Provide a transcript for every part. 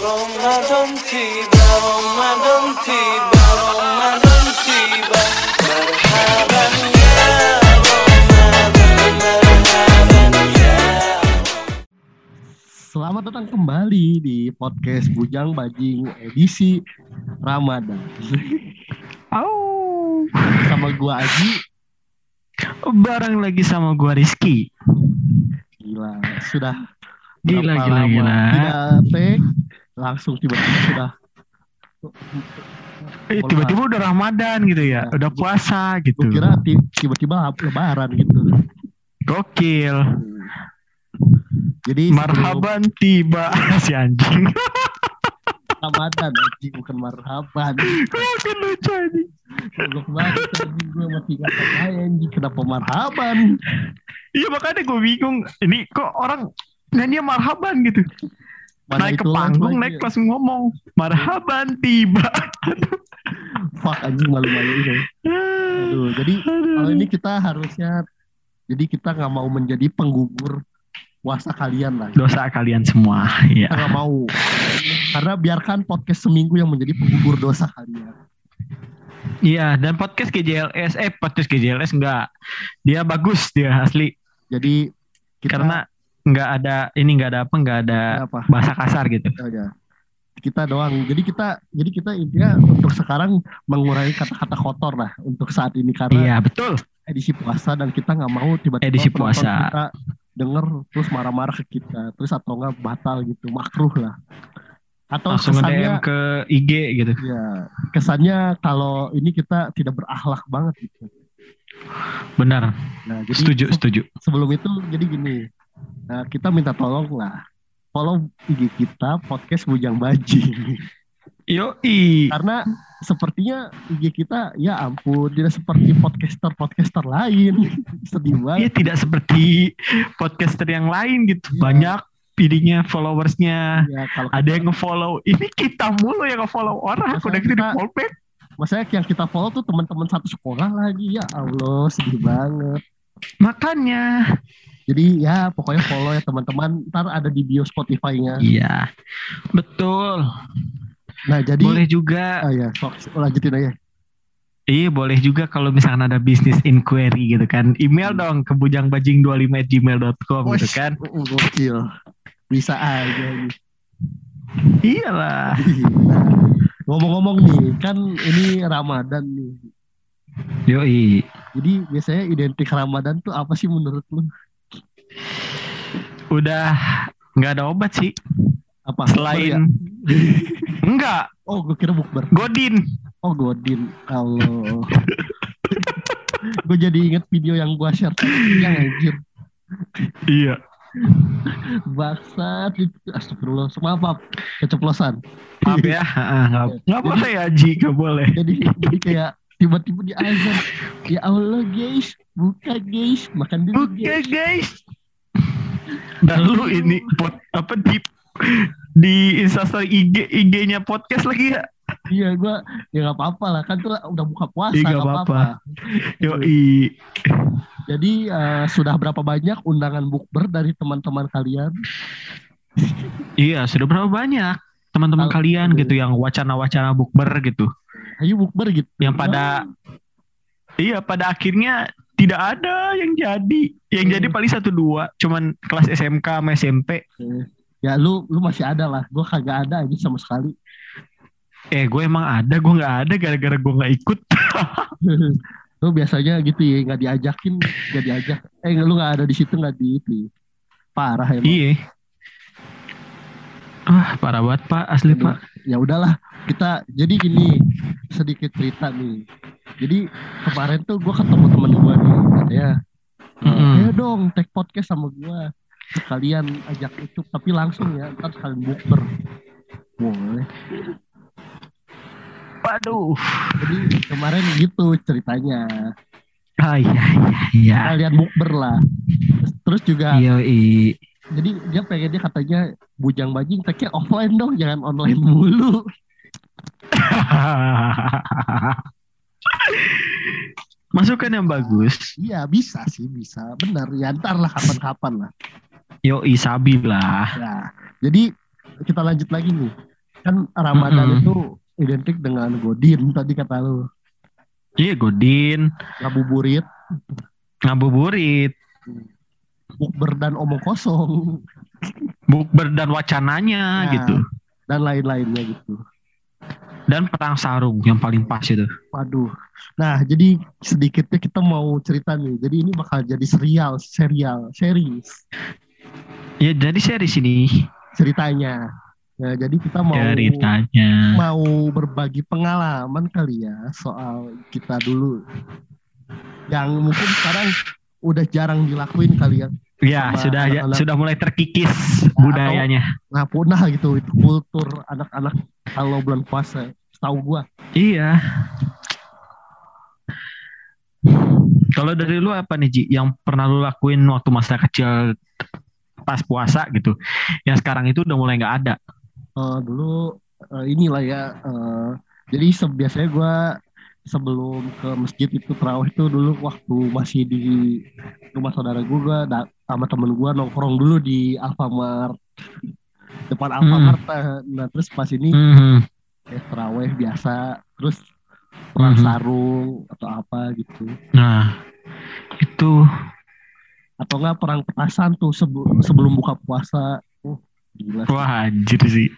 Ramadan tiba, Ramadan tiba, Ramadan tiba. Ya Ramadan, ya. Selamat datang kembali di podcast Bujang Bajing edisi Ramadan. Au. Sama gua Aji, Bareng lagi sama gua Rizky. gila sudah Gila, gila, lama gila. tidak take, langsung tiba-tiba sudah tiba-tiba udah Ramadan gitu ya, Ya. udah puasa gitu. kira ti- tiba-tiba lebaran gitu. Gokil. Jadi sebelum Marhaban tiba si anjing. Ramadan anjing bukan marhaban. Gokil lucu anjing. Goblok banget anjing gue masih gak percaya anjing kenapa marhaban. Iya makanya gue bingung. Ini kok orang nyanyi marhaban gitu. Mana naik ke panggung, naik langsung ngomong marhaban tiba. Fuck anjing malu-malu ini. Aduh, jadi kalau ini kita harusnya jadi kita nggak mau menjadi penggugur puasa kalian lah. Dosa kalian semua. Ya. nggak mau. Karena biarkan podcast seminggu yang menjadi penggugur dosa kalian. Iya, dan podcast GJLS eh podcast GJLS enggak. Dia bagus dia asli. Jadi kita Karena nggak ada ini nggak ada apa nggak ada apa? bahasa kasar gitu. Ya. Kita doang. Jadi kita jadi kita intinya untuk sekarang mengurangi kata-kata kotor lah untuk saat ini karena Iya betul. edisi puasa dan kita nggak mau tiba-tiba Edisi puasa. kita denger terus marah-marah ke kita terus atau nggak batal gitu makruh lah atau Langsung kesannya ke IG gitu. ya kesannya kalau ini kita tidak berakhlak banget gitu Benar. nah jadi Setuju se- setuju. sebelum itu jadi gini nah, kita minta tolong lah follow IG kita podcast bujang bajing Yoi. karena sepertinya IG kita ya ampun tidak seperti podcaster podcaster lain sedih Iya banget tidak seperti podcaster yang lain gitu. Iya. Banyak pilihnya followersnya. ya kalau Ada yang nge-follow. Ini kita mulu yang nge-follow orang. Masa Udah di kita- follow back. Maksudnya yang kita follow tuh teman-teman satu sekolah lagi ya Allah sedih banget. Makanya. Jadi ya pokoknya follow ya teman-teman. Ntar ada di bio Spotify-nya. Iya. Betul. Nah jadi Boleh juga. ah, ya lanjutin aja. Iya boleh juga kalau misalkan ada bisnis inquiry gitu kan. Email Hmm. dong ke bujangbajing25@gmail.com gitu kan. uh, Gokil. Bisa aja. Iyalah. Nah, ngomong-ngomong nih kan ini Ramadan nih. Yoi. Jadi biasanya identik Ramadan tuh apa sih menurut lu? Udah nggak ada obat sih. Apa? Bukber ya? Selain enggak, Oh gue kira bukber. Godin. Oh Godin. Allah. gue jadi inget video yang gue share yang anjir. Iya. Baksat itu astagfirullah maaf, maaf keceplosan Maaf ya, Ah, nggak nggak boleh ya Ji, nggak boleh. jadi jadi kayak tiba-tiba di azan ya Allah guys buka guys makan dulu Oke guys guys. Dan lu ini pot apa di di instastory IG IG-nya podcast lagi ya? iya gua ya nggak apa-apa lah kan tuh udah buka puasa Iya, nggak apa-apa apa-apa. Yoi. jadi eh, sudah berapa banyak undangan bukber dari teman-teman kalian Iya, sudah berapa banyak teman-teman kalian gitu yang wacana-wacana bukber gitu. ayo bukber gitu Yang pada iya pada akhirnya tidak ada yang jadi. Yang Hmm. jadi paling satu dua, cuman kelas SMK sama SMP. Eh, ya lu lu masih ada lah gua kagak ada aja sama sekali Eh, gue emang ada, gue nggak ada gara-gara gue nggak ikut. lu biasanya gitu ya nggak diajakin nggak diajak eh lu nggak ada di situ nggak di itu parah emang Iya. Wah, parah banget Pak, asli Aduh. Pak. ya udahlah kita jadi gini sedikit cerita nih jadi kemarin tuh gue ketemu temen gue nih katanya Mm-mm. ayo dong take podcast sama gue sekalian ajak itu tapi langsung ya ntar sekalian bukber. Boleh. Waduh. jadi kemarin gitu ceritanya. Ah iya iya iya. kalian bukber lah. Terus juga Iya, jadi dia pengen dia katanya bujang bajing take offline dong jangan online mulu Masukan yang bagus. iya bisa sih bisa benar ya ntar lah kapan-kapan lah Yo, sabi lah. Nah, jadi kita lanjut lagi nih. kan Ramadan Mm-mm. itu identik dengan godin tadi kata lu Iya Godin, ngabuburit ngabuburit, bukber dan omong kosong bukber dan wacananya Nah. gitu. dan lain-lainnya gitu Dan perang sarung yang paling pas itu. waduh nah jadi sedikitnya kita mau cerita nih jadi ini bakal jadi serial serial series Ya jadi series ini ceritanya ya jadi kita mau ceritanya. mau berbagi pengalaman kali ya soal kita dulu yang mungkin sekarang udah jarang dilakuin kali ya Ya sama sudah ya, anak-anak. sudah mulai terkikis Atau- budayanya. nah punah gitu itu kultur anak-anak kalau bulan puasa tahu gua Iya. Kalau dari lu apa nih Ji yang pernah lu lakuin waktu masa kecil pas puasa gitu, yang sekarang itu udah mulai nggak ada. Eh, dulu eh, inilah ya eh, jadi biasanya gua sebelum ke masjid itu terawih itu dulu waktu masih di rumah saudara gua, sama temen gua nongkrong dulu di Alfamart depan Alfamart eh. nah terus pas ini Mhm. ya terawih biasa terus perang Mhm. sarung atau apa gitu Nah itu atau enggak perang petasan tuh sebe- sebelum buka puasa oh gila sih. wah anjir sih,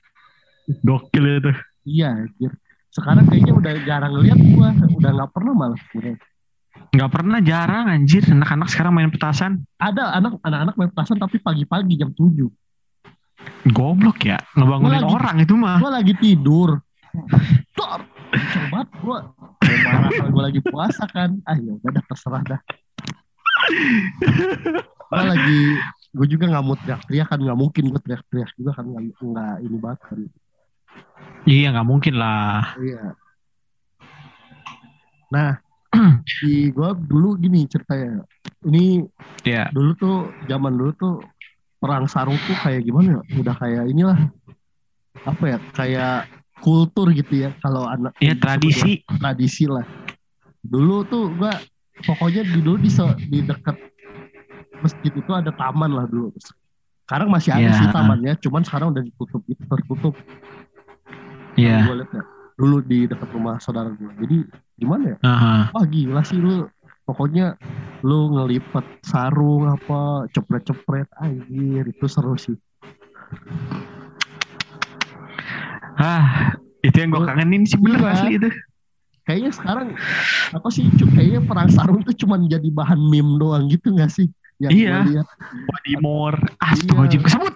gokil itu. iya anjir sekarang kayaknya udah jarang lihat gua udah nggak pernah malah Nggak pernah jarang anjir anak-anak sekarang main petasan. ada anak anak-anak main petasan tapi pagi-pagi jam 7 Goblok ya, ngebangunin Gua lagi- orang itu mah. gua lagi tidur. Tor, coba gua Gua. Marah kalau gua lagi puasa kan? Ah ya udah dah terserah dah. Gua lagi gue juga nggak mau teriak-teriak kan nggak mungkin gue teriak-teriak juga kan nggak nggak ini banget kan. Iya nggak mungkin lah. iya. Nah di gue dulu gini ceritanya. Ini Ya. dulu tuh zaman dulu tuh perang sarung tuh kayak gimana ya udah kayak inilah apa ya kayak kultur gitu ya kalau anak Iya tradisi. tradisi lah dulu tuh gua pokoknya di dulu di di dekat masjid itu ada taman lah dulu sekarang masih ada Iya. sih tamannya cuman sekarang udah ditutup itu tertutup Iya. liat ya dulu di dekat rumah saudara gue jadi gimana ya Aha. wah gila sih lu pokoknya lu ngelipet sarung apa cepret-cepret anjir itu seru sih Ah, itu yang gue kangenin sih bener Iya. asli itu. kayaknya sekarang apa sih kayaknya perang sarung tuh cuman jadi bahan meme doang gitu gak sih yang Iya. gua lihat Wadimor. Astagfirullahaladzim. Iya. Kesebut.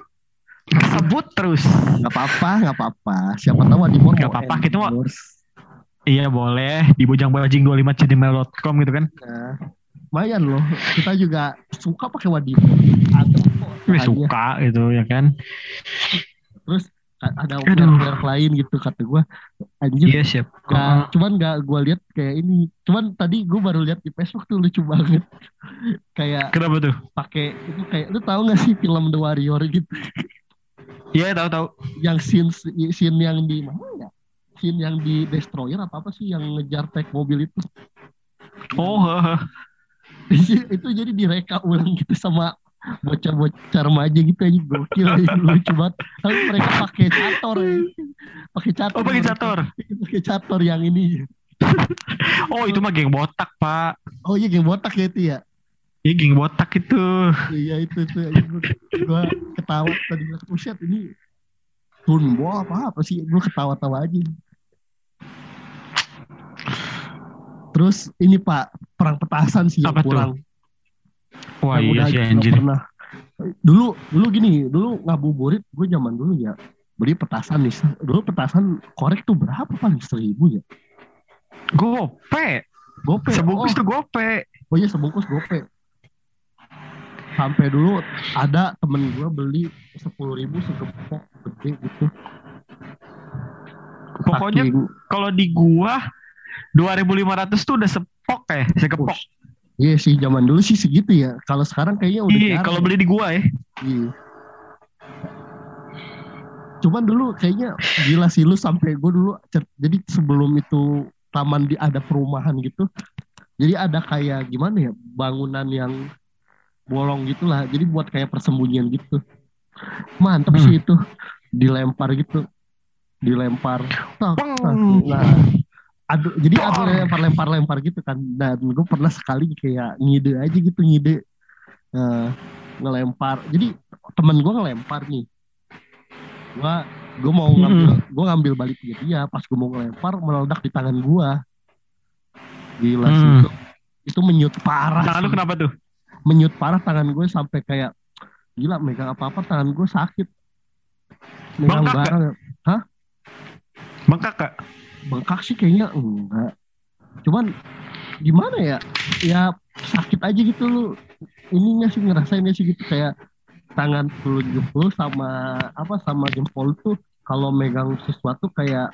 Kesebut terus. nggak apa-apa nggak apa-apa siapa tahu di mau Nggak apa-apa, kita mau- endorse. Iya boleh. Di bujang-bajing25cdmail.com gitu kan. Nah, lumayan loh kita juga suka pakai wadimor ada kok Wih, bahannya. suka gitu ya kan. terus ada merek lain gitu kata gue anjir Iya siap. Nggak- cuman nggak gue lihat kayak ini cuman tadi gue baru lihat di Facebook tuh lucu banget kayak Kenapa tuh? pakai itu kayak lu tahu nggak sih film The Warrior gitu Iya tahu-tahu. yang scene scene yang di mana ya scene yang di destroyer apa apa sih yang ngejar tank mobil itu Oh, heeh. itu jadi direka ulang gitu sama bocah-bocah remaja gitu aja gokil lucu banget tapi mereka pakai cator ya. pakai cator Oh, pakai cator. pakai cator yang ini Oh, itu mah geng botak, Pak. oh iya geng botak ya itu ya Iya, geng botak itu. iya itu itu gue, gue ketawa tadi buset ini tunbo apa apa sih gue ketawa-tawa aja terus ini pak perang petasan sih Apa kurang. Wah, yang iya sih anjir. pernah. Dulu dulu gini dulu ngabuburit gue zaman dulu ya beli petasan nih. Dulu petasan korek tuh berapa paling seribu ya? Gope. gope Sebungkus oh, tuh gope. oh iya sebungkus gope. Sampai dulu ada temen gue beli sepuluh ribu segepok gede gitu. Pokoknya kalau di gua 2500 tuh udah sepok ya, segepok. iya sih zaman dulu sih segitu ya kalau sekarang kayaknya udah Iya, kalau ya. beli di gua ya. Iya. Cuman dulu kayaknya gila sih lu sampai gue dulu jadi sebelum itu taman di ada perumahan gitu. Jadi ada kayak gimana ya bangunan yang bolong gitulah. Jadi buat kayak persembunyian gitu. Mantep Hmm. sih itu dilempar gitu. dilempar tak, tak. nah aduh jadi ada lempar lempar lempar gitu kan. Dan gue pernah sekali kayak ngide aja gitu ngide. Eh, ngelempar. Jadi temen gue ngelempar nih. Gue gue mau ngambil gue ngambil balik dia dia. Pas gue mau ngelempar meledak di tangan gue gila sih Hmm. itu. Itu menyut parah Tangan lu sih. kenapa tuh? menyut parah tangan gue sampai kayak gila megang apa apa tangan gue sakit. Megang barang. Bengkak kak? Bengkak sih kayaknya enggak cuman gimana ya ya sakit aja gitu lu ininya sih ngerasainnya sih gitu kayak tangan telunjuk lu sama apa sama jempol tuh kalau megang sesuatu kayak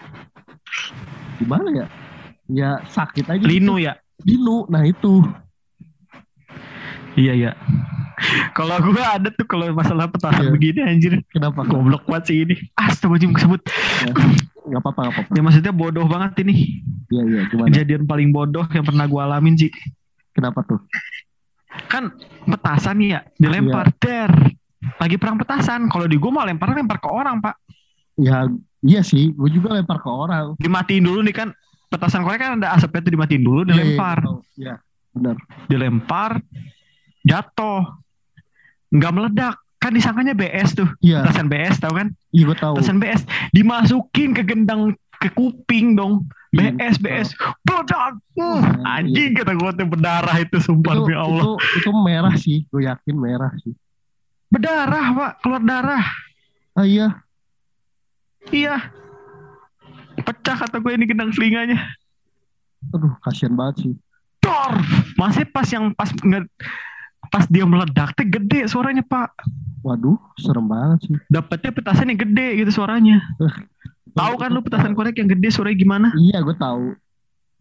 gimana ya ya sakit aja Linu gitu. ya? linu nah itu Iya iya. Kalau gua ada tuh kalau masalah petasan Iya. begini anjir. kenapa Goblok banget sih ini. Astagfirullahaladzim kesebut. Nggak apa-apa nggak apa-apa Ya maksudnya bodoh banget ini. iya iya gimana Kejadian paling bodoh yang pernah gua alamin sih. kenapa tuh Kan petasan ya dilempar der. Lagi perang petasan. Kalau di gua mau lempar lempar ke orang pak. ya iya sih gue juga lempar ke orang Dimatiin dulu nih kan. Petasan korek kan ada asapnya tuh dimatiin dulu dilempar. Iya, iya, iya benar Dilempar jatuh. Nggak meledak. Kan disangkanya BS tuh. iya Petasan BS tau kan? iya gue tahu Petasan BS dimasukin ke gendang ke kuping dong. Iya, BS BS meledak. Uh, Iya. anjing kata gue tuh berdarah itu sumpah itu, demi Allah. itu itu merah sih gue yakin merah sih Berdarah, Pak. Keluar darah. ah iya Iya. Pecah kata gue ini gendang telinganya. aduh kasihan banget sih Dor. Masih pas yang pas nge, pas dia meledak teh gede suaranya, Pak. waduh serem banget sih Dapatnya petasan yang gede gitu suaranya. Tahu kan lu petasan korek yang gede suaranya gimana? iya gue tahu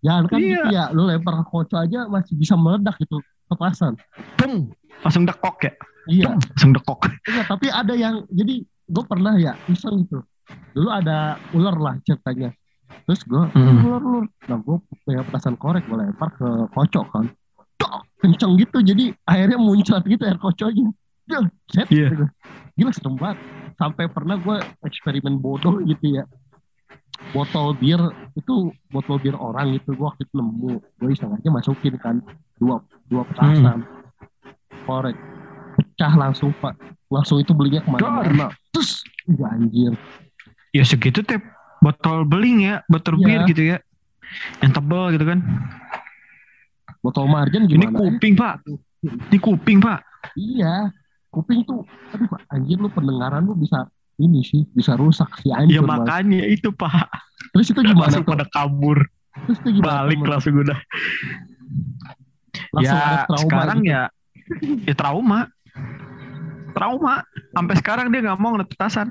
jangan kan Iya. gitu ya lu lempar ke koco aja masih bisa meledak gitu petasan Pung. Langsung dekok ya. iya Pung. Langsung dekok. Iya, tapi ada yang jadi gue pernah ya iseng gitu. Dulu ada ular lah ceritanya. Terus gue Hmm. ular ular. Nah gue punya petasan korek gue lempar ke kocok kan. Tok, kenceng gitu jadi airnya muncrat gitu air kocoknya. Duh, set. Iya. gitu. Gila serem banget. Sampai pernah gue eksperimen bodoh gitu ya. Botol bir itu botol bir orang gitu gue waktu itu nemu gue iseng aja masukin kan dua dua petasan korek pecah langsung pak langsung itu belinya ke mana-mana terus ya anjir Ya segitu teh botol beling ya, botol Iya. bir gitu ya. Yang tebal gitu kan. Botol marjan Ini gimana kuping, Pak. Ini kuping, Pak. iya kuping tuh aduh Pak, anjir lu pendengaran lu bisa ini sih bisa rusak sih Ya anjir Mas. makanya itu, Pak. terus itu gimana langsung tuh pada kabur. terus itu gimana Balik tuh, Mas? langsung udah. Langsung ya trauma sekarang gitu. ya ya trauma. Trauma. Sampai sekarang dia nggak mau ngeliat petasan.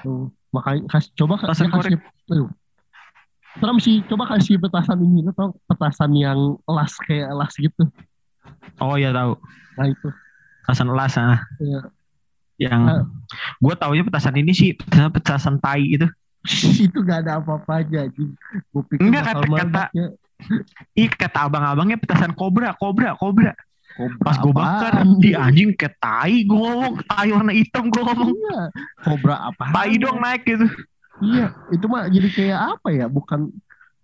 Tuh, makanya kasih coba kasih aduh. Serem sih coba kasih petasan ini lu tau petasan yang elas kayak elas gitu Oh ya tahu. nah itu Petasan elas ah. Iya. Yang Ah. gue taunya petasan ini sih petasan, petasan tai itu. itu gak ada apa-apanya anjing. Gua pikir Enggak, kata- kata- ya. Ih kata abang-abangnya petasan kobra, kobra, kobra. Kobra Pas gue bakar, di anjing kayak tai gue ngomong, tai warna hitam gue ngomong. Iya, kobra apa? Tai dong naik gitu. Iya, itu mah jadi kayak apa ya? Bukan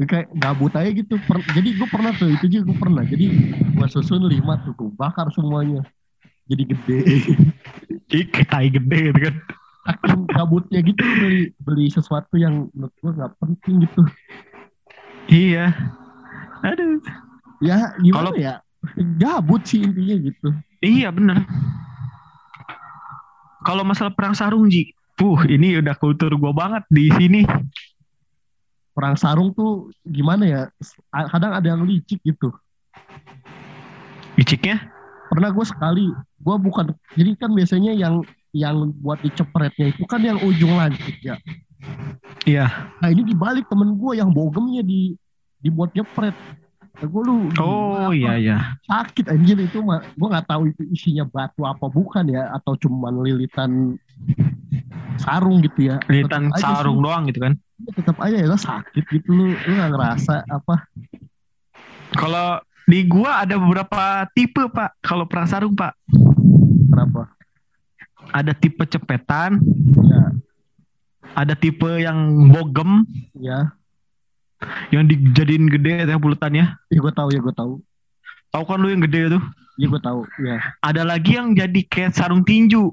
kayak gabut aja gitu. Per- jadi gue pernah tuh, itu juga gue pernah. Jadi gue susun lima tuh, gue bakar semuanya. Jadi gede. Kayak tai gede gitu kan. Saking gabutnya gitu beli beli sesuatu yang menurut gue gak penting gitu. Iya. Aduh. Ya gimana Kalau- ya? Gabut sih intinya gitu. Iya bener. Kalau masalah perang sarung Ji, Puh, ini udah kultur gue banget di sini. Perang sarung tuh gimana ya? Kadang ada yang licik gitu. Liciknya? pernah gue sekali gue bukan jadi kan biasanya yang yang buat dicepretnya itu kan yang ujung lancip ya Iya. nah ini dibalik temen gue yang bogemnya di dibuat nyepret nah, gue lu Oh iya iya. sakit anjir itu mah gue nggak tahu itu isinya batu apa bukan ya atau cuman lilitan sarung gitu ya aja sarung sih, doang gitu kan. tetap aja ya sakit gitu lu lu nggak ngerasa apa Kalau di gua ada beberapa tipe pak. Kalau perang sarung pak, kenapa ada tipe cepetan, ya ada tipe yang bogem Ya, yang dijadiin gede ya bulatannya. ya gue tahu ya gue tahu. Tahu kan lu yang gede tuh? Ya gue tahu. Ya, Ada lagi yang jadi kayak sarung tinju.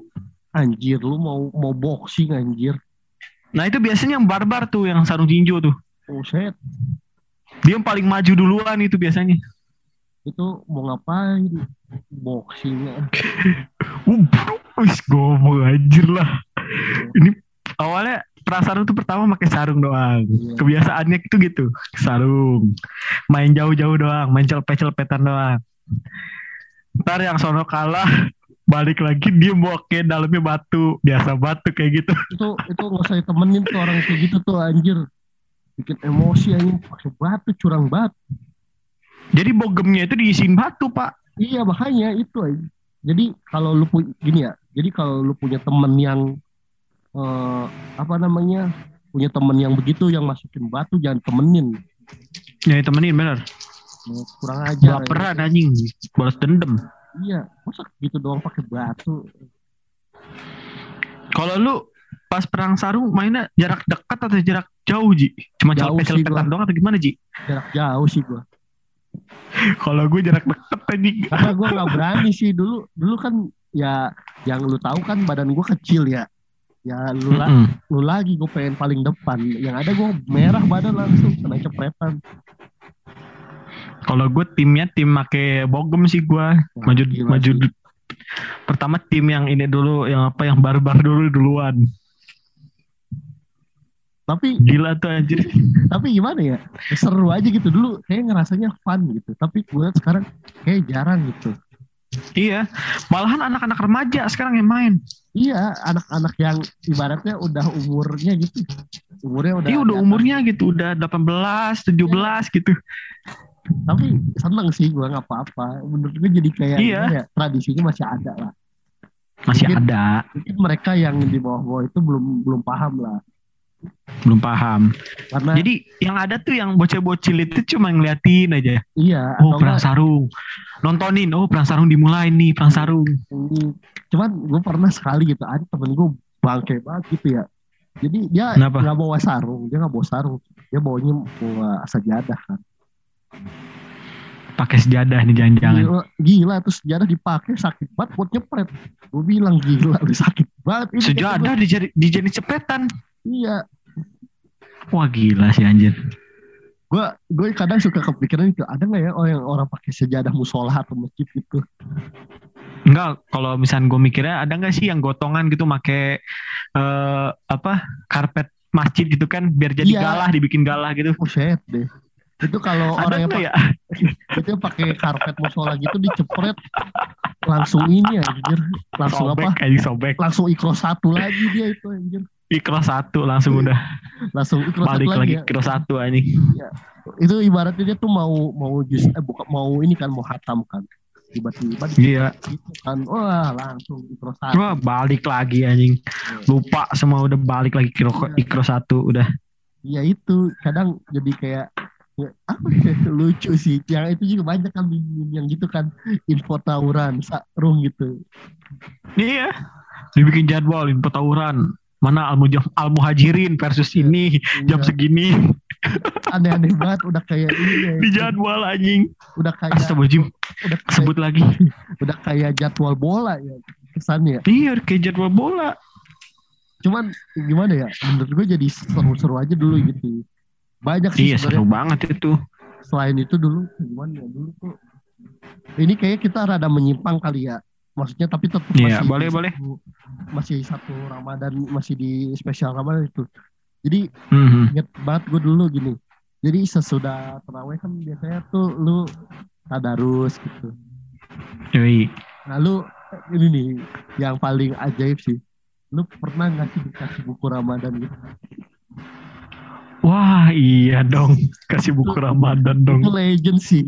Anjir lu mau mau boxing anjir. Nah itu biasanya yang barbar tuh yang sarung tinju tuh. Buset, Dia yang paling maju duluan itu biasanya. itu mau ngapain? Boxing. Uh, wis ngomong anjir lah. Ini awalnya perasaan tuh pertama pakai sarung doang. Iya. Kebiasaannya itu gitu, sarung. Main jauh-jauh doang, main celpet-celpetan doang. Ntar yang sono kalah, balik lagi dia bawa ke dalamnya batu, biasa batu kayak gitu. Itu itu nggak usah ditemenin tuh orang kayak gitu tuh anjir. Bikin emosi anjing pakai batu curang banget. Jadi bogemnya itu diisiin batu, Pak. Iya makanya itu aja. Jadi kalau lu punya gini ya, jadi kalau lu punya temen yang eh, apa namanya punya temen yang begitu yang masukin batu jangan temenin, Ya temenin bener. Eh, kurang ajar. Baperan anjing, balas dendam. Iya, masa gitu doang pakai batu. Kalau lu pas perang sarung mainnya jarak dekat atau jarak jauh, Ji? Cuma Jauh sih gua. doang atau gimana, Ji? Jarak jauh sih gua. Kalau gue jarak deket anjing. Karena gua nggak berani sih dulu. Dulu kan ya yang lu tahu kan badan gua kecil ya. Ya lu, la- Mm-mm. lu lagi gue pengen paling depan. Yang ada gua merah badan langsung kena cepretan. Kalau gue timnya tim make bogem sih gue maju gila maju sih. pertama tim yang ini dulu yang apa yang barbar dulu duluan. Tapi gila tuh anjir. Tapi gimana ya? Seru aja gitu. Dulu kayak ngerasanya fun gitu. Tapi gue sekarang kayak jarang gitu. Iya. Malahan anak-anak remaja sekarang yang main. Iya anak-anak yang ibaratnya udah umurnya gitu. Umurnya udah iya udah umurnya gitu. Udah 18 17 gitu tapi seneng sih gue nggak apa-apa. Menurut gue jadi kayak Iya. ya, tradisinya masih ada lah. Masih Mungkin- ada. mungkin mereka yang di bawah-bawah itu belum belum paham lah. Belum paham. Karena jadi yang ada tuh yang bocil-bocil itu cuma ngeliatin aja. Iya oh perang enggak? sarung. Nontonin oh perang sarung dimulai nih perang sarung. Ini cuman gue pernah sekali gitu ada temen gue bangke banget gitu ya. Jadi dia nggak bawa sarung dia nggak bawa sarung. Dia bawanya bawa sajadah kan pakai sejadah nih jangan-jangan. Gila, gila terus sejadah dipakai sakit banget buat nyepret. Gue bilang gila lu sakit banget. Ini sejadah dijadi dijadi cepetan. Iya. Wah gila sih anjir. Gue gue kadang suka kepikiran itu ada nggak ya orang yang orang pakai sejadah musola atau masjid gitu? Enggak, kalau misalnya gue mikirnya ada nggak sih yang gotongan gitu make eh apa karpet masjid gitu kan biar jadi Iya. galah dibikin galah gitu. Buset deh itu kalau orang yang ya? itu pakai karpet musola gitu dicepret langsung ini ya anjir langsung Sobek apa sobek. langsung ikro satu lagi dia itu anjir Ikro satu langsung udah langsung ikro satu balik lagi, lagi ya. ikro satu anjing. itu ibaratnya dia tuh mau mau jus eh bukan mau ini kan mau hatam kan tiba-tiba Iya. gitu kan wah langsung ikro satu Wah balik lagi anjing. Lupa semua udah balik lagi ikro, ikro satu udah. ya itu kadang jadi kayak ya, apa ya, lucu sih yang itu juga banyak kan meme yang gitu kan info tawuran sarung gitu Iya. Dibikin jadwal info tawuran. Mana al al muhajirin versus ini jam Iya, segini aneh-aneh banget udah kayak ini ya, di jadwal anjing. udah kayak Astagfirullahaladzim. udah kayak, Sebut lagi. udah kayak jadwal bola ya kesannya Iya kayak jadwal bola. cuman gimana ya menurut gue jadi seru-seru aja dulu gitu banyak sih Iya seru banget itu. selain itu dulu gimana ya dulu tuh ini kayak kita rada menyimpang kali ya maksudnya tapi tetap Iya, masih boleh, boleh. satu- masih satu Ramadan masih di spesial Ramadan itu jadi Mhm. inget banget gue dulu gini jadi sesudah terawih kan biasanya tuh lu tadarus gitu Yoi. nah lu ini nih yang paling ajaib sih lu pernah nggak sih dikasih buku Ramadan gitu Wah iya dong. Kasih buku Ramadan dong. itu legend sih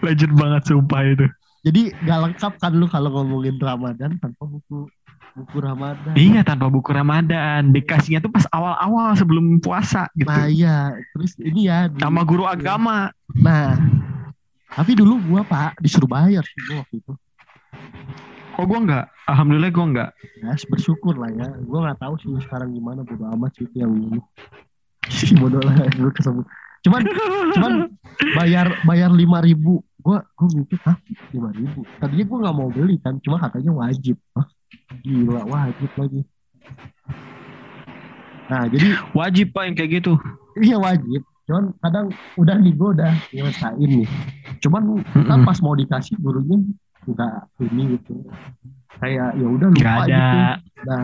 Legend banget sumpah itu. jadi gak lengkap kan lu kalau ngomongin Ramadan tanpa buku buku Ramadan Iya tanpa buku Ramadan. Dikasihnya tuh pas awal-awal sebelum puasa gitu. nah iya terus ini ya di- Sama guru agama. nah tapi dulu gua pak disuruh bayar sih gua waktu itu Oh gue enggak. Alhamdulillah gue enggak. ya bersyukur lah ya gue nggak tahu sih sekarang gimana bodo amat sih itu yang ini bodoh lah gue kesebut cuman cuman bayar bayar lima ribu gue gue mikir ah lima ribu tadinya gue nggak mau beli kan cuma katanya wajib ah, gila wajib lagi nah jadi Wajib pak yang kayak gitu. iya wajib cuman kadang udah nih gue udah nyelesain nih cuman kita Mm-mm. pas mau dikasih gurunya nggak ini gitu kayak ya udah lupa Gak ada. gitu nah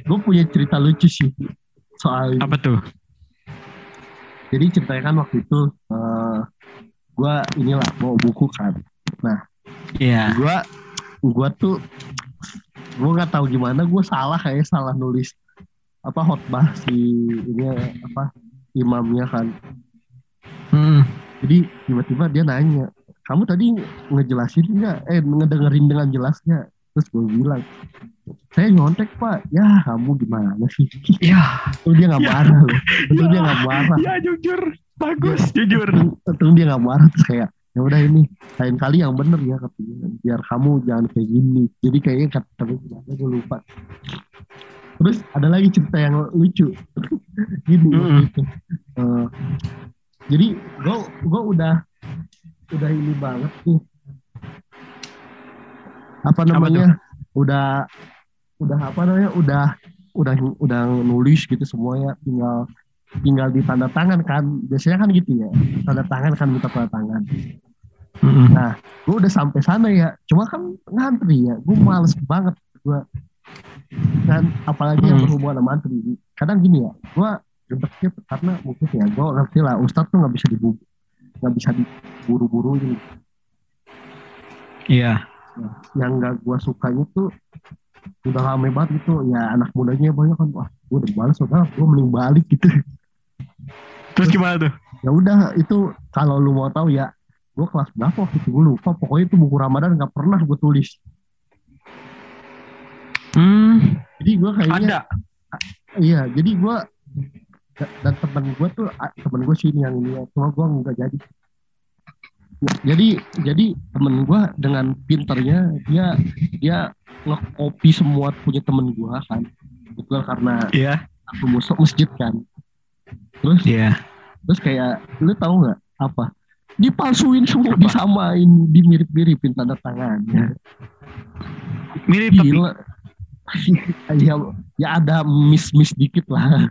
gue punya cerita lucu sih soal. Apa tuh? Jadi ceritanya kan waktu itu eh gue inilah bawa buku kan Iya. gue gue tuh gue nggak tahu gimana gue salah kayak salah nulis apa khotbah si ini apa imamnya kan Hmm. jadi tiba-tiba dia nanya kamu tadi ngejelasin nggak eh ngedengerin dengan jelasnya terus gue bilang saya nyontek pak ya kamu gimana sih Ya. Untung dia nggak Ya. marah loh Untung Ya. dia nggak marah Ya jujur. Bagus jujur. Untung- Untung dia nggak marah terus kayak ya udah ini lain kali yang bener ya katanya biar kamu jangan kayak gini jadi kayaknya kata tapi gue lupa terus ada lagi cerita yang lucu gini Mm-mm. itu. Eh, jadi gue gue udah udah ini banget nih apa namanya udah udah apa namanya udah udah udah nulis gitu semuanya tinggal tinggal ditanda tangan kan biasanya kan gitu ya tanda tangan kan minta tanda tangan Mm-mm. gue udah sampai sana ya cuma kan ngantri ya gue males banget gue kan apalagi yang Hmm. berhubungan sama antri kadang gini ya gue gedeknya tuh karena mungkin ya gue ngerti lah ustadz tuh nggak bisa dibu nggak bisa diburu-buru ini Iya. yang nggak gue sukanya tuh udah rame banget gitu. Ya anak mudanya banyak kan. Wah gue udah males udah gue mending balik gitu. Terus gimana tuh? ya udah itu kalau lu mau tahu ya gue kelas berapa waktu itu? Gue lupa. Pokoknya itu buku ramadan nggak pernah gue tulis. Hmm. jadi gue kayaknya Ada. iya jadi gue dan temen gue tuh temen gue sini yang ini cuma gue nggak jadi jadi jadi temen gue dengan pinternya dia dia ngekopi semua punya temen gue kan kebetulan karena Iya. aku musuh masjid kan terus Iya. terus kayak lu tahu nggak apa dipalsuin semua disamain dimirip-miripin tanda tangannya Mirip tapi. gila ya, ya ada miss miss dikit lah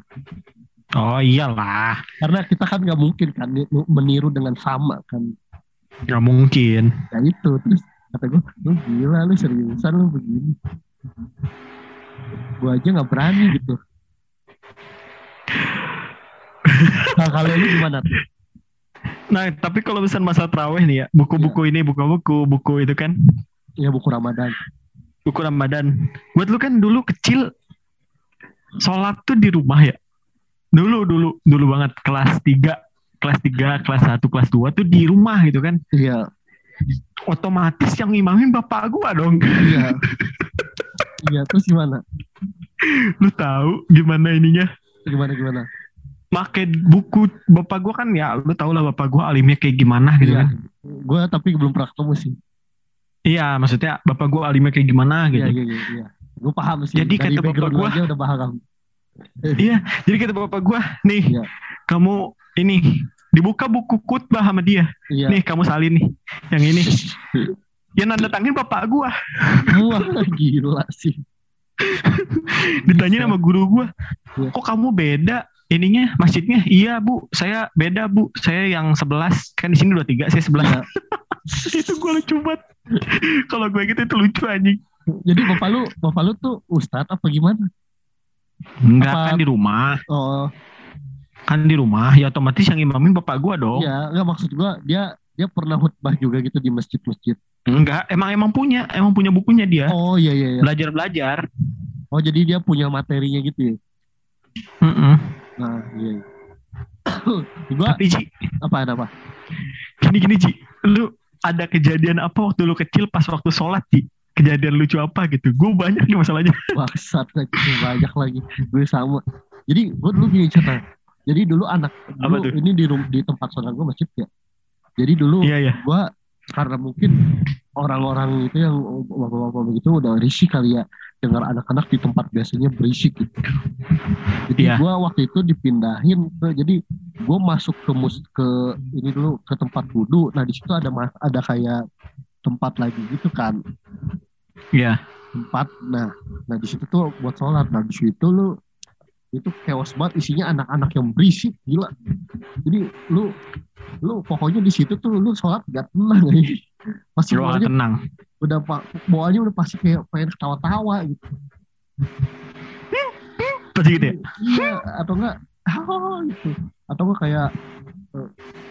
Oh iyalah. karena kita kan nggak mungkin kan ni- meniru dengan sama kan Gak mungkin. ya itu terus kata gue lu gila lu seriusan lu begini. Gue aja nggak berani gitu. Nah kalau lu gimana tuh? Nah, tapi kalau misalnya masa terawih nih ya, buku-buku ini, buku-buku, buku itu kan, ya buku ramadan. Buku Ramadan. Buat lu kan dulu kecil, sholat tuh di rumah ya. Dulu, dulu, dulu banget, kelas 3, kelas 3, kelas 1, kelas 2 tuh di rumah gitu kan. iya Otomatis yang imamin bapak gua dong. iya iya terus gimana Lu tahu gimana ininya? gimana gimana Make buku bapak gua kan ya, lu tau lah bapak gua alimnya kayak gimana gitu iya kan. gue tapi belum pernah ketemu sih Iya, maksudnya bapak gua alimnya kayak gimana gitu. iya iya iya, iya. gue paham sih Jadi dari kata bapak gua- udah paham Iya, jadi kata bapak gua, nih, Iya. kamu ini dibuka buku khutbah sama dia. iya Nih, kamu salin nih. Yang ini. Ya nanda tangan bapak gua. wah gila sih Ditanya sama guru gua, Iya. "Kok kamu beda ininya masjidnya?" "Iya, Bu. Saya beda, Bu. Saya yang 11. Kan di sini 23, saya 11." Iya. itu gua lucu banget. Kalau gue gitu itu lucu anjing. jadi bapak lu bapak lu tuh ustadz apa gimana Enggak Apa- kan di rumah. oh Kan di rumah, ya otomatis yang imamin bapak gua dong. iya nggak maksud gue dia dia pernah khutbah juga gitu di masjid-masjid Enggak, emang emang punya, emang punya bukunya dia. oh iya iya iya Belajar-belajar. oh jadi dia punya materinya gitu ya Heeh. nah iya, iya. gue Tapi Ji, apa ada apa gini-gini Ji, lu ada kejadian apa waktu lu kecil pas waktu sholat Ji? Kejadian lucu apa gitu? Gue banyak nih masalahnya. Bangsat banyak lagi gue sama jadi gue dulu gini cerita jadi dulu anak dulu ini di di tempat saudara gue masjid ya jadi dulu Iya, iya. gue karena mungkin orang-orang itu yang bapak-bapak begitu udah risih kali ya dengar anak-anak di tempat biasanya berisik gitu. Jadi Iya. gua waktu itu dipindahin ke jadi gue masuk ke mus ke ini dulu ke tempat wudhu. Nah di situ ada ada kayak tempat lagi gitu kan Iya. tempat. Nah nah di situ tuh buat sholat. Nah di situ lu itu chaos banget isinya anak-anak yang berisik gila. Jadi lu lu pokoknya di situ tuh lu sholat gak tenang ya. Pasti Lu gak tenang. udah pak bawaannya udah pasti kayak pengen ketawa-tawa gitu. Pasti gitu ya? iya atau enggak oh, gitu atau enggak kayak eh,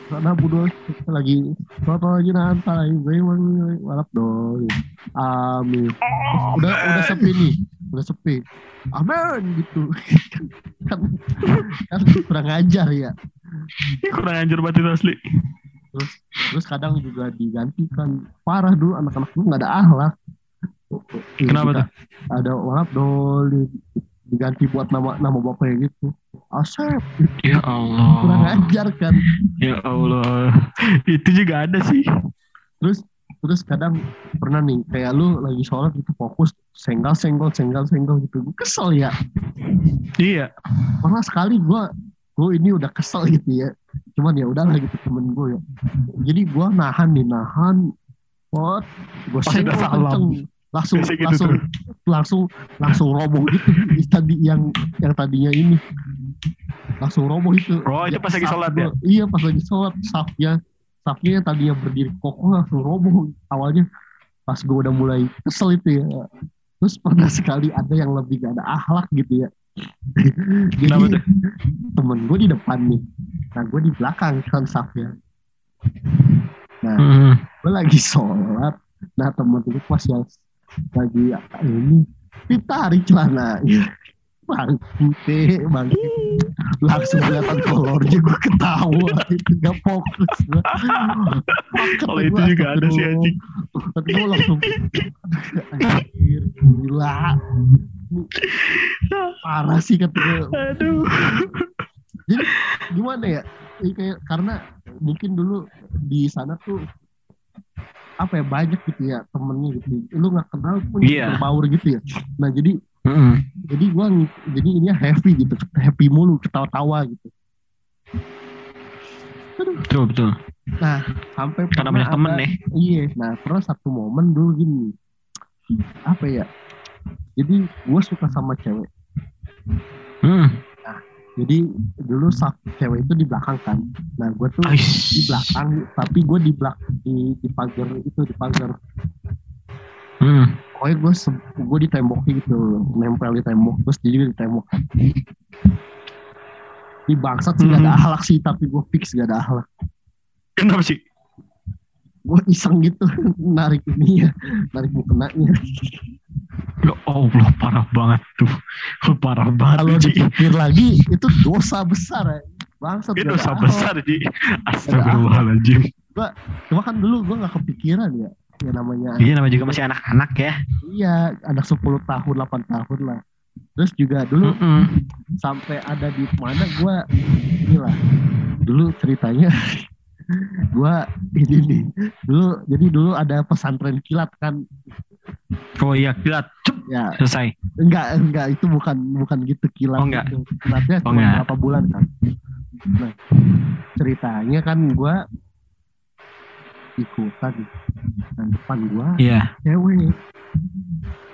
karena bodoh lagi foto lagi nanti gue walap dong gitu. amin udah udah sepi nih udah sepi amin gitu kan, kan kurang ajar ya Kurang anjir banget itu asli. terus kadang juga digantikan parah dulu anak-anak dulu nggak ada akhlak Kenapa tuh? ada walap dong diganti buat nama nama bapaknya gitu Asep Ya kurang Allah. ajar kan Ya Allah. Itu juga ada sih. terus terus kadang pernah nih kayak lu lagi sholat gitu fokus senggol senggol senggol senggol gitu. Gue kesel ya. Iya. pernah sekali gue gue ini udah kesel gitu ya. Cuman ya udahlah gitu temen gue ya. Jadi gue nahan nih nahan. Pot gue senggol kenceng. Langsung Biasa gitu langsung tuh. langsung langsung roboh gitu. Tadi yang yang tadinya ini. Langsung roboh itu. Oh, itu pas lagi sholat gua- ya? iya pas lagi sholat safnya safnya yang tadinya berdiri kokoh langsung roboh awalnya. Pas gue udah mulai kesel itu ya. Terus pernah sekali ada yang lebih gak ada akhlak gitu ya. Jadi temen gue di depan nih. Nah gue di belakang kan safnya. Nah Hmm. gue lagi sholat. Nah temen gue pas yang lagi ini ditarik celananya bangkit bangkit. Langsung kelihatan kolornya gue ketawa. Itu gak fokus gue Kalau itu juga ada sih anjing. tapi gue langsung anjir gila. Parah sih kata gue Aduh. jadi gimana ya? Ini kayak karena mungkin dulu di sana tuh apa ya banyak gitu ya temennya gitu. Lu nggak kenal pun Iya. berbaur gitu ya? Nah jadi Hmm. jadi gua ng- jadi ini happy gitu happy mulu ketawa-tawa gitu Betul betul. nah sampai Karena banyak temen nih. iya nah pernah satu momen dulu gini apa ya jadi gua suka sama cewek Hmm. jadi dulu saf cewek itu di belakang kan nah gua tuh di Ais. belakang tapi gue di belak di di pagar itu di pagar Hmm. Pokoknya gue gue di tembok gitu nempel di tembok terus juga di tembok di bangsat sih gak ada Hmm. akhlak sih tapi gue fix gak ada akhlak Kenapa sih? gue iseng gitu narik ini ya narik mukenanya Ya Allah parah banget tuh. Parah banget kalau dipikir lagi itu dosa besar ya bangsat Itu dosa besar Ji. Astagfirullahaladzim. cuma kan dulu gue gak kepikiran ya ya namanya Iya namanya juga masih anak-anak ya. iya anak 10 tahun 8 tahun lah terus juga dulu Mm-mm. sampai ada di mana gua inilah dulu ceritanya gua ini nih dulu jadi dulu ada pesantren kilat kan Oh iya kilat. Cep, ya selesai. enggak enggak itu bukan bukan gitu kilat Oh, enggak. itu. kilatnya Oh, cuma enggak. berapa bulan kan nah ceritanya kan gua ikutan dan depan gua. Iya. cewek.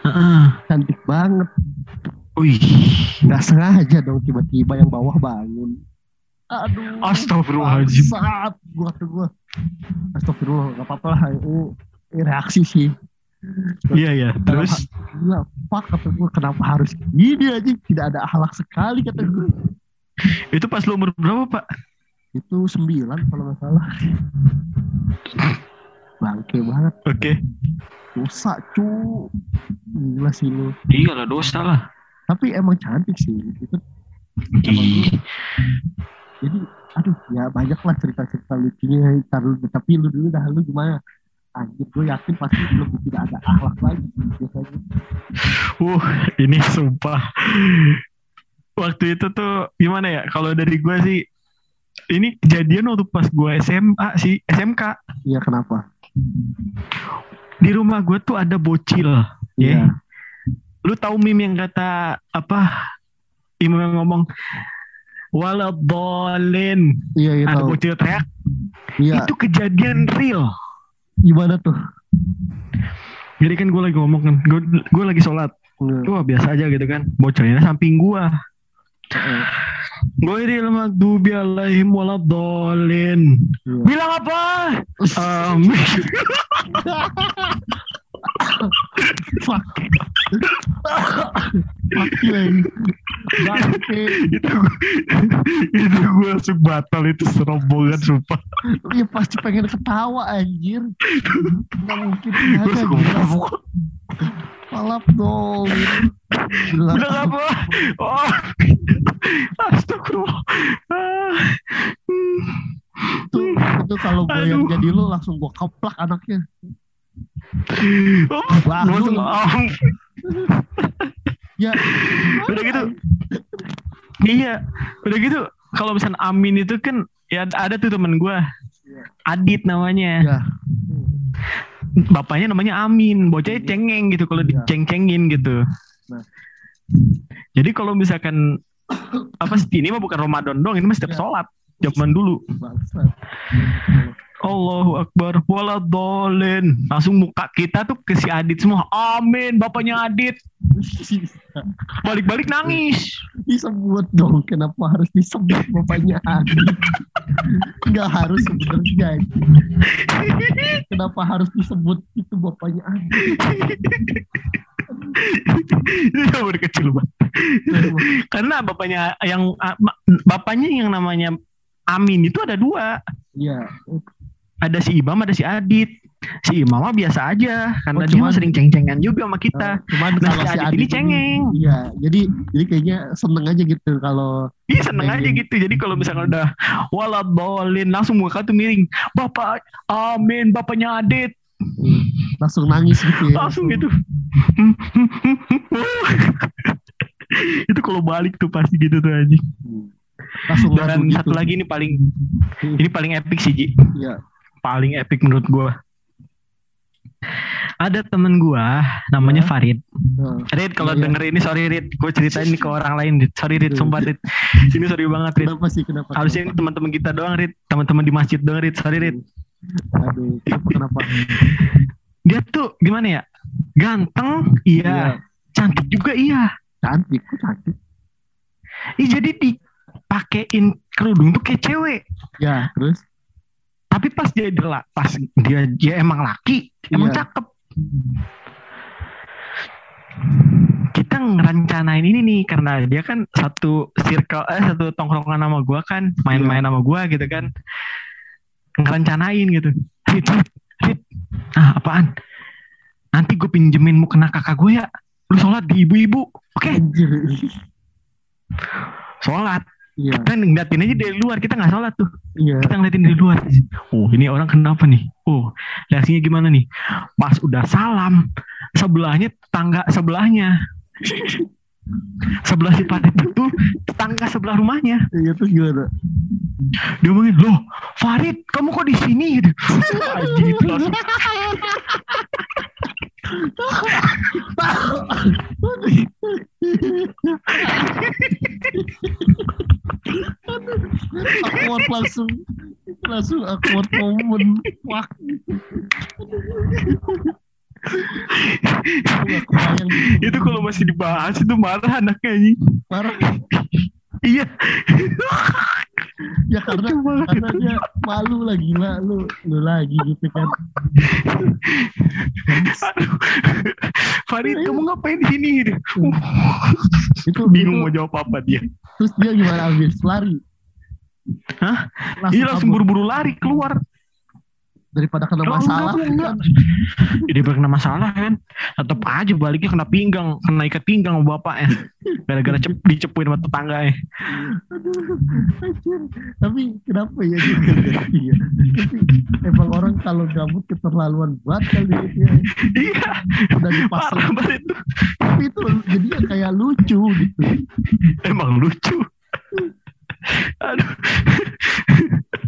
Heeh. cantik banget. Wih. nggak sengaja dong tiba-tiba yang bawah bangun. Aduh. Astagfirullahaladzim. saat gua tuh gua. Astagfirullah gak apa-apa lah. Itu reaksi sih. Iya iya. Terus? Gila fuck kata gua kenapa harus gini aja? Tidak ada akhlak sekali kata gua. Itu pas lu umur berapa pak? itu sembilan kalau nggak salah bangke banget Oke. dosa cu gila sih lu Iya lah dosa lah. tapi emang cantik sih itu Ih. jadi aduh ya banyak lah cerita-cerita lucunya Ntar lu- tapi lu dulu dah lu gimana anjir gue yakin pasti lebih tidak ada akhlak lagi biasanya Uh, ini sumpah. Waktu itu tuh gimana ya? Kalau dari gua sih ini kejadian waktu pas gua SMA sih, SMK. iya kenapa di rumah gue tuh ada bocil. Iya. Ya. Lu tahu meme yang kata apa? Imam yang ngomong waladolin. Iya, iya Ada tahu. bocil teriak. Iya. Itu kejadian real. Gimana tuh? Jadi kan gue lagi ngomong kan, gue, gue lagi sholat. Iya. Wah biasa aja gitu kan. Bocilnya samping gue. Gue di magdubi alaihim waladolin. Iya. Bilang apa? Amin. Fuck. Fuck. Bangke. itu gue itu gue langsung batal itu serombongan sumpah Ya pasti pengen ketawa anjir. Nggak mungkin gue ada. Palap dong. Bilang apa oh astagfirullah. Itu, itu kalau gue yang jadi lu langsung gue keplak anaknya. Oh, langsung. Ya. udah gitu iya udah gitu kalau misalnya Amin itu kan ya ada tuh temen gue Adit namanya Ya. bapaknya namanya Amin bocahnya cengeng gitu kalau Iya. diceng-cengin gitu Nah. jadi kalau misalkan apa sih ini mah bukan Ramadan dong ini mah setiap Iya. sholat zaman dulu. Allahu Akbar waladolin langsung muka kita tuh ke si Adit semua amin bapaknya Adit. Balik-balik nangis. Disebut dong kenapa harus disebut bapaknya Adi nggak harus sebenarnya. Kenapa harus disebut itu bapaknya Adi itu baru kecil banget. Karena bapaknya yang bapaknya yang namanya Amin itu ada dua. Iya, ada si Imam ada si Adit. Si Imam mah biasa aja karena Oh, dia cuman- sering ceng-cengan juga sama kita. Cuman Nah, kalau si Adit Adi ini cengeng. Iya, jadi jadi kayaknya seneng aja gitu kalau Ih seneng aja gitu. Jadi kalau misalkan udah Waladolin Langsung muka tuh miring. Bapak Amin Bapaknya Adit langsung nangis gitu ya. Langsung gitu Itu kalau balik tuh pasti gitu tuh anjing Hmm. Langsung Dan gitu. satu lagi ini paling Ini paling epic sih Ji Iya. Paling epic menurut gua ada temen gua namanya Ya. Farid. Nah, Rid kalau Iya. denger ini sorry Rid, gue ceritain ini ke orang lain Rid. Sorry Rid, Iya. sumpah Rid. Ini sorry banget Rid. kenapa sih kenapa? Harusnya teman-teman kita doang Rid, teman-teman di masjid doang Rid. Sorry Rid. Aduh, kenapa? Dia tuh gimana ya? Ganteng, iya. Iya. Cantik juga iya. Cantik, kok cantik. Ih jadi dipakein kerudung tuh kayak cewek. Ya, terus Tapi pas dia adalah pas dia dia emang laki, emang Iya. cakep. Kita ngerencanain ini nih karena dia kan satu circle eh satu tongkrongan sama gua kan, main-main sama gua gitu kan. Ngerencanain gitu. Rit, Rit. Ah, apaan? Nanti gue pinjemin mukena kakak gue ya. Lu sholat di ibu-ibu. Oke, anjir. sholat. Iya, Kan ngeliatin aja dari luar, kita nggak sholat tuh. iya. kita ngeliatin dari luar. Oh ini orang kenapa nih? Oh reaksinya gimana nih? Pas udah salam, sebelahnya tetangga sebelahnya. Sebelah si Farid itu tetangga sebelah rumahnya. Iya terus gimana? Dia ngomongin, loh Farid kamu kok di sini? Gitu. Itu langsung awkward langsung langsung awkward moment wah itu kalau masih dibahas itu marah anaknya anjing. parah Iya. Ya karena karena dia malu lah gila lu lu lagi gitu kan. Farid kamu ngapain di sini? Itu Bingung mau itu, jawab apa dia. terus dia gimana habis lari Hah? langsung, Iya langsung buru-buru lari keluar. Daripada kena masalah kan Jadi kena masalah kan. Tetap aja baliknya kena pinggang, kena ikat pinggang sama bapaknya. Gara-gara cep, dicepuin sama tetangganya. Aduh, anjir. tapi kenapa ya ya tapi emang orang kalau gabut keterlaluan banget kali ya Iya, udah dipasang itu. tapi itu jadinya kayak lucu gitu Emang lucu. Aduh.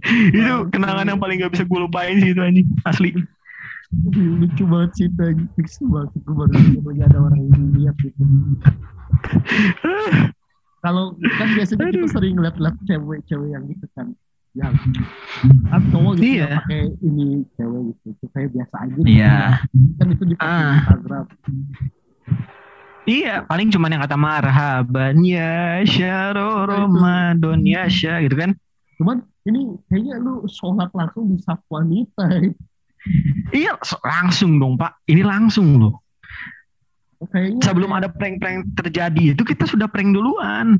itu kenangan yang paling gak bisa gue lupain sih itu anjing. Asli. lucu banget sih itu fix banget gue baru baru ada orang yang lihat gitu kalau kan biasanya kita sering lihat-lihat cewek-cewek yang gitu kan yang kan cowok gitu Iya. yang pakai ini cewek gitu itu kayak biasa aja gitu. Iya. kan itu di Ah. Instagram Iya, paling cuman yang kata marhaban ya syaro Ramadan ya sya gitu kan. cuman ini kayaknya lu sholat langsung di saf wanita Iya, langsung dong Pak. Ini langsung loh. kayaknya Sebelum ada prank-prank terjadi itu kita sudah prank duluan.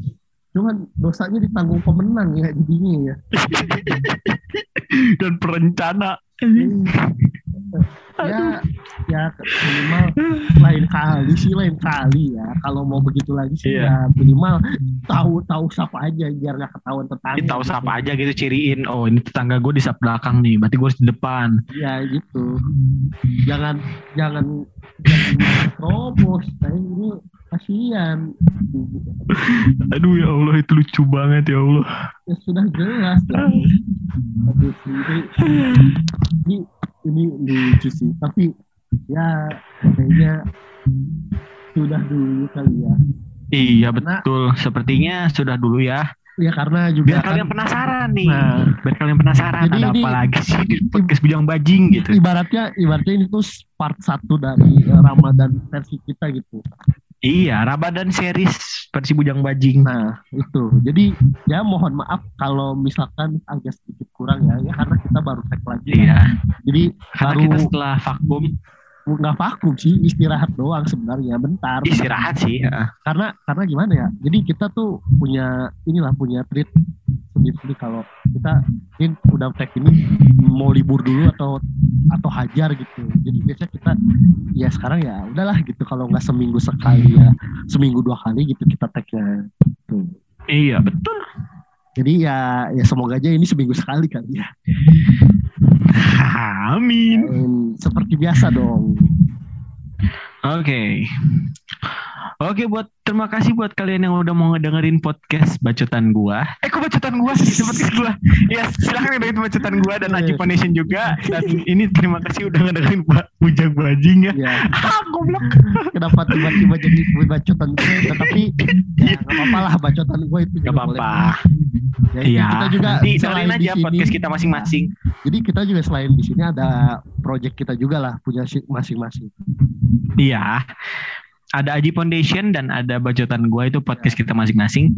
cuman dosanya ditanggung pemenang ya jadinya ya Dan perencana. Ya ya minimal lain kali sih lain kali ya kalau mau begitu lagi sih Iya. ya minimal tahu tahu siapa aja biar nggak ketahuan tetangga Ini tahu gitu. siapa aja gitu ciriin. Oh ini tetangga gue di sap belakang nih. Berarti gue harus di depan. ya gitu jangan jangan jangan terobos saya ini kasihan Aduh ya Allah itu lucu banget ya Allah. ya sudah jelas dong. Aduh, ini, ini ini lucu sih tapi ya kayaknya sudah dulu kali ya Iya Karena- betul. Sepertinya sudah dulu ya. ya karena juga Biar kan kalian penasaran nih. Nah. Biar kalian penasaran Jadi ada ini- apa lagi sih di podcast bujang bajing gitu. ibaratnya ibaratnya ini tuh part satu dari eh, Ramadan versi kita gitu. Iya, Ramadan series versi bujang bajing. Nah itu jadi ya mohon maaf kalau misalkan agak sedikit kurang ya ya karena kita baru tag lagi. Iya, Jadi karena baru kita setelah vakum nggak vakum sih istirahat doang sebenarnya bentar. istirahat sih. ya. Karena karena gimana ya? Jadi kita tuh punya inilah punya treat sendiri kalau kita ini udah tag ini mau libur dulu atau atau hajar gitu. Jadi biasanya kita ya sekarang ya udahlah gitu kalau nggak seminggu sekali ya seminggu dua kali gitu kita tagnya. Tuh. Iya, betul. Jadi ya ya semoga aja ini seminggu sekali kali ya. Amin. Seperti biasa dong. Oke. Oke buat terima kasih buat kalian yang udah mau ngedengerin podcast bacotan gua. Eh kok bacotan gua sih podcast gua? Ya silahkan dengerin bacotan gua dan Aji Foundation juga. Dan ini terima kasih udah ngedengerin Pak Bujang Bajing ya. Ya Ah, goblok. kenapa tiba-tiba jadi bacotan gue tetapi ya nggak apa-apa lah bacotan gue itu Gak apa-apa. Ya, Iya. kita juga Nanti selain di aja sini, podcast kita masing-masing. Jadi kita juga selain di sini ada project kita juga lah punya si- masing-masing. Iya. Ada Aji Foundation dan ada bacotan gua itu podcast kita masing-masing.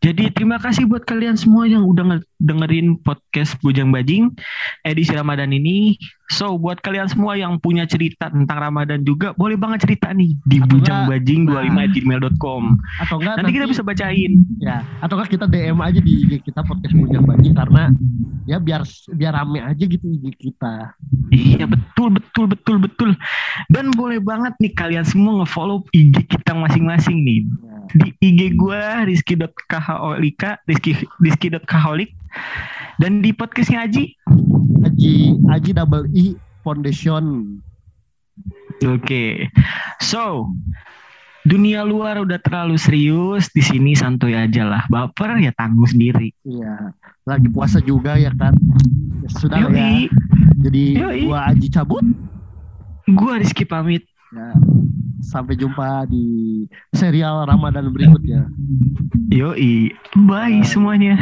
Jadi terima kasih buat kalian semua yang udah nge- dengerin podcast Bujang Bajing edisi Ramadan ini. So buat kalian semua yang punya cerita tentang Ramadan juga boleh banget cerita nih di Atau bujangbajing25@gmail.com. Atau enggak Nanti kita bisa bacain. ya atau enggak kita DM aja di IG kita podcast Bujang Bajing karena ya biar biar rame aja gitu IG kita. Iya betul betul betul betul. Dan boleh banget nih kalian semua nge-follow IG kita masing-masing nih. Ya. di IG gua rizky.kaholika rizky rizky.kaholik dan di podcastnya Aji Aji Aji double I Foundation. oke so dunia luar udah terlalu serius di sini santuy aja lah baper ya tanggung sendiri Iya, lagi puasa juga ya kan. Ya, sudah lah ya. Yoi, Jadi Yoi. gua Aji cabut. gua Rizky pamit Ya, sampai jumpa di serial Ramadan berikutnya. yoi bye semuanya